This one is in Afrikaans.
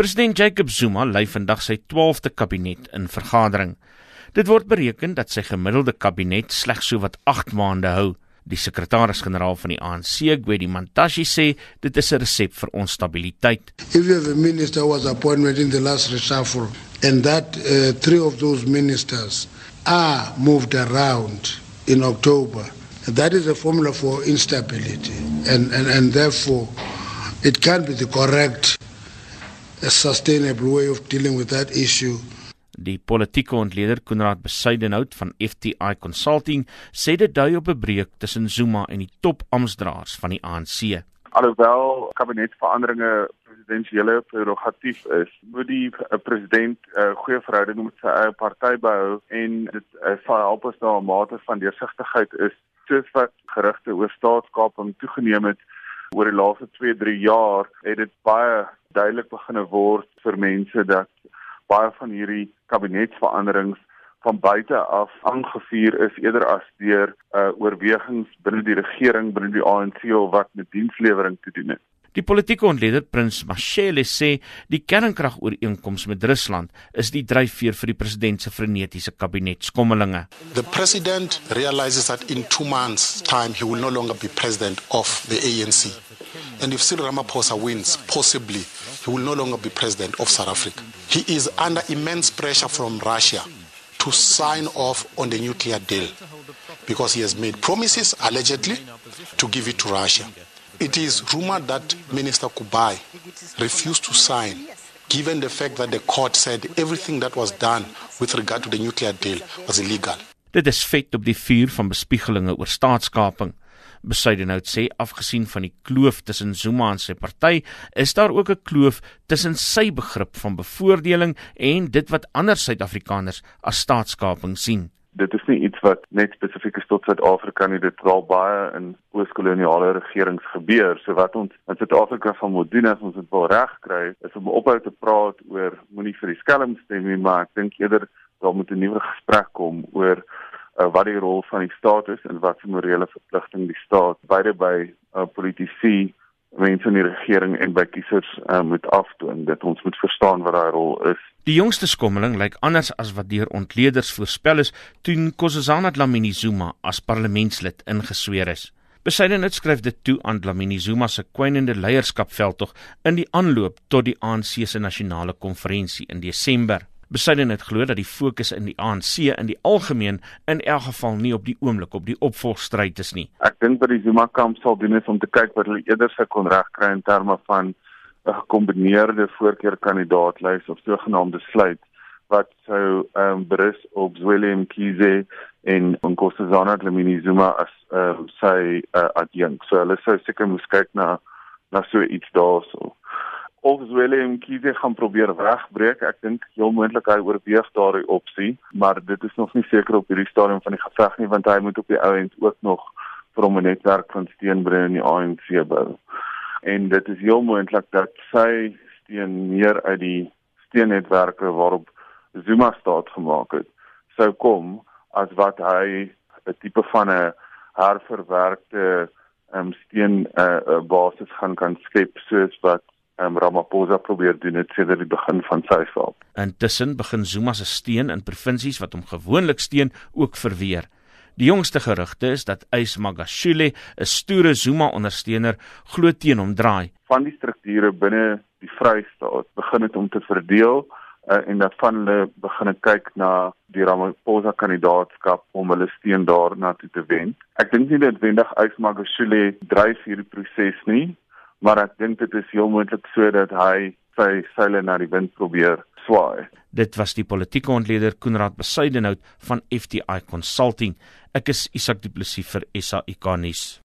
President Jacob Zuma lei vandag sy 12de kabinet in vergadering. Dit word bereken dat sy gemiddelde kabinet slegs so wat 8 maande hou. Die sekretaris-generaal van die ANC, Gwedi Mantashe, sê dit is 'n resep vir onstabiliteit. If you have a minister was appointed in the last reshuffle and that uh, three of those ministers are moved around in October, that is a formula for instability and, and, and therefore it can't be the correct a sustainable way of dealing with that issue. Die politieke ontleder Konrad Besuidenhout van FTI Consulting sê dit dui op 'n breuk tussen Zuma en die top amptdraers van die ANC. Alhoewel kabinetsveranderinge presidensiële prerogatief is, moet die uh, president 'n uh, goeie verhouding met sy eie party behou en dit uh, sal help as daar 'n mate van deursigtigheid is soos wat gerugte oor staatskaping toegeneem het oor die laaste 2-3 jaar het dit baie duidelik begine word vir mense dat baie van hierdie kabinetsveranderings van buite af aangevuur is eerder as deur uh, oorwegings binne die regering binne die ANC of wat met dienslewering te doen het. Die politieke ontleder Prins Mashele sê die kernkragooreenkoms met Rusland is die dryfveer vir die president se frenetiese kabinetskommelinge. The president realizes that in 2 months time he will no longer be president of the ANC. And if Cyril Ramaphosa wins, possibly he will no longer be president of South Africa. He is under immense pressure from Russia to sign off on the nuclear deal because he has made promises allegedly to give it to Russia. It is rumored that Minister Kubai refused to sign, given the fact that the court said everything that was done with regard to the nuclear deal was illegal. Dit is vet op die vuur van bespiegelinge oor staatskaping. Besuidenhout sê afgesien van die kloof tussen Zuma en sy party, is daar ook 'n kloof tussen sy begrip van bevoordeling en dit wat ander Suid-Afrikaners as staatskaping sien dit is nie iets wat net spesifiek is tot Suid-Afrika nie dit raal baie in ooskoloniale regerings gebeur. So wat ons in Suid-Afrika van moet doen as ons dit wil regkry is om ophou te praat oor moenie vir die skelm stem nie maar ek dink eerder daar moet 'n nuwe gesprek kom oor uh, wat die rol van die staat is en wat se morele verpligting die staat beide by uh, politici mense in die regering en by kiesers uh, moet aftoon dat ons moet verstaan wat daai rol is. Die jongste skommeling lyk anders as wat deur ontleeders voorspel is toe Nkosazana Dlamini Zuma as parlementslid ingesweer is. Besyden dit skryf dit toe aan Dlamini Zuma se kwynende leierskapveldtog in die aanloop tot die ANC se nasionale konferensie in Desember. Besyden het glo dat die fokus in die ANC in die algemeen in elk geval nie op die oomblik op die opvolgstryd is nie. Ek dink dat die Zuma kamp sal doen is om te kyk wat hulle eerder sou kon regkry in terme van 'n gekombineerde voorkeurkandidaatlys of sogenaamde sluit wat sou ehm um, berus op Willem Kize en Nkosazana Dlamini Zuma as ehm um, sy uh, adjunk. So hulle sou seker moes kyk na na so iets daarso of Willem Kiese gaan probeer wegbreek. Ek dink heel moontlik hy oorweeg daardie opsie, maar dit is nog nie seker op hierdie stadium van die geveg nie want hy moet op die ou end ook nog vir hom 'n netwerk van steun bring in die ANC bou. En dit is heel moontlik dat sy steun meer uit die steennetwerke waarop Zuma staat gemaak het sou kom as wat hy 'n tipe van 'n herverwerkte um, steun 'n uh, uh, basis gaan kan skep soos wat um, Ramaphosa probeer doen het sedert die begin van sy val. Intussen begin Zuma se steun in provinsies wat hom gewoonlik steun ook verweer. Die jongste gerugte is dat Ys Magashule, 'n stoere Zuma-ondersteuner, glo teen hom draai. Van die strukture binne die Vrystaat begin dit om te verdeel uh, en dat van hulle begin kyk na die Ramaphosa kandidaatskap om hulle steun daarna toe te wen. Ek dink nie dit wendig Ys Magashule dryf hierdie proses nie maar ek dink dit is heel moontlik sodat hy sy seile na die wind probeer swaai. Dit was die politieke ontleder Koenraad Besuidenhout van FTI Consulting. Ek is Isak Du Plessis vir SAIK nuus.